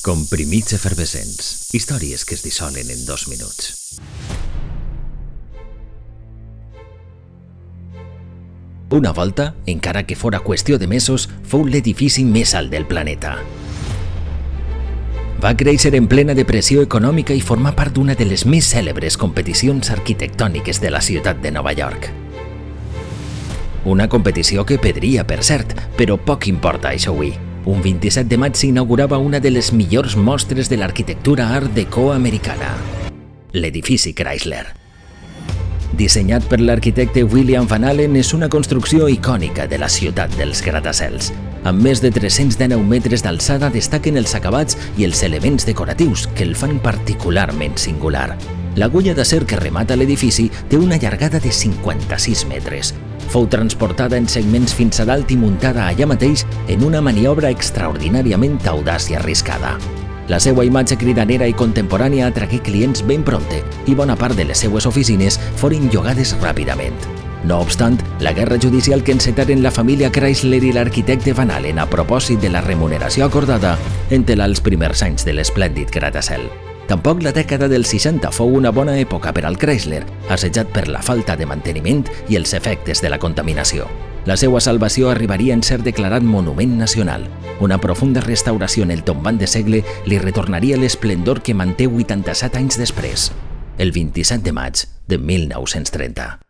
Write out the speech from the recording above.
Comprimits efervescents. Històries que es dissolen en dos minuts. Una volta, encara que fora qüestió de mesos, fou l'edifici més alt del planeta. Va créixer en plena depressió econòmica i formar part d'una de les més cèlebres competicions arquitectòniques de la ciutat de Nova York. Una competició que pedria, per cert, però poc importa això avui. Un 27 de maig s'inaugurava una de les millors mostres de l'arquitectura art deco americana, l'edifici Chrysler. Dissenyat per l'arquitecte William Van Allen, és una construcció icònica de la ciutat dels gratacels. Amb més de 319 metres d'alçada destaquen els acabats i els elements decoratius que el fan particularment singular. L'agulla d'acer que remata l'edifici té una llargada de 56 metres. Fou transportada en segments fins a dalt i muntada allà mateix en una maniobra extraordinàriament audaç i arriscada. La seva imatge cridanera i contemporània atragué clients ben prompte i bona part de les seues oficines foren llogades ràpidament. No obstant, la guerra judicial que encetaren la família Chrysler i l'arquitecte Van Allen a propòsit de la remuneració acordada entelà els primers anys de l'esplèndid gratacel. Tampoc la dècada dels 60 fou una bona època per al Chrysler, assetjat per la falta de manteniment i els efectes de la contaminació. La seva salvació arribaria en ser declarat monument nacional. Una profunda restauració en el tombant de segle li retornaria l'esplendor que manté 87 anys després, el 27 de maig de 1930.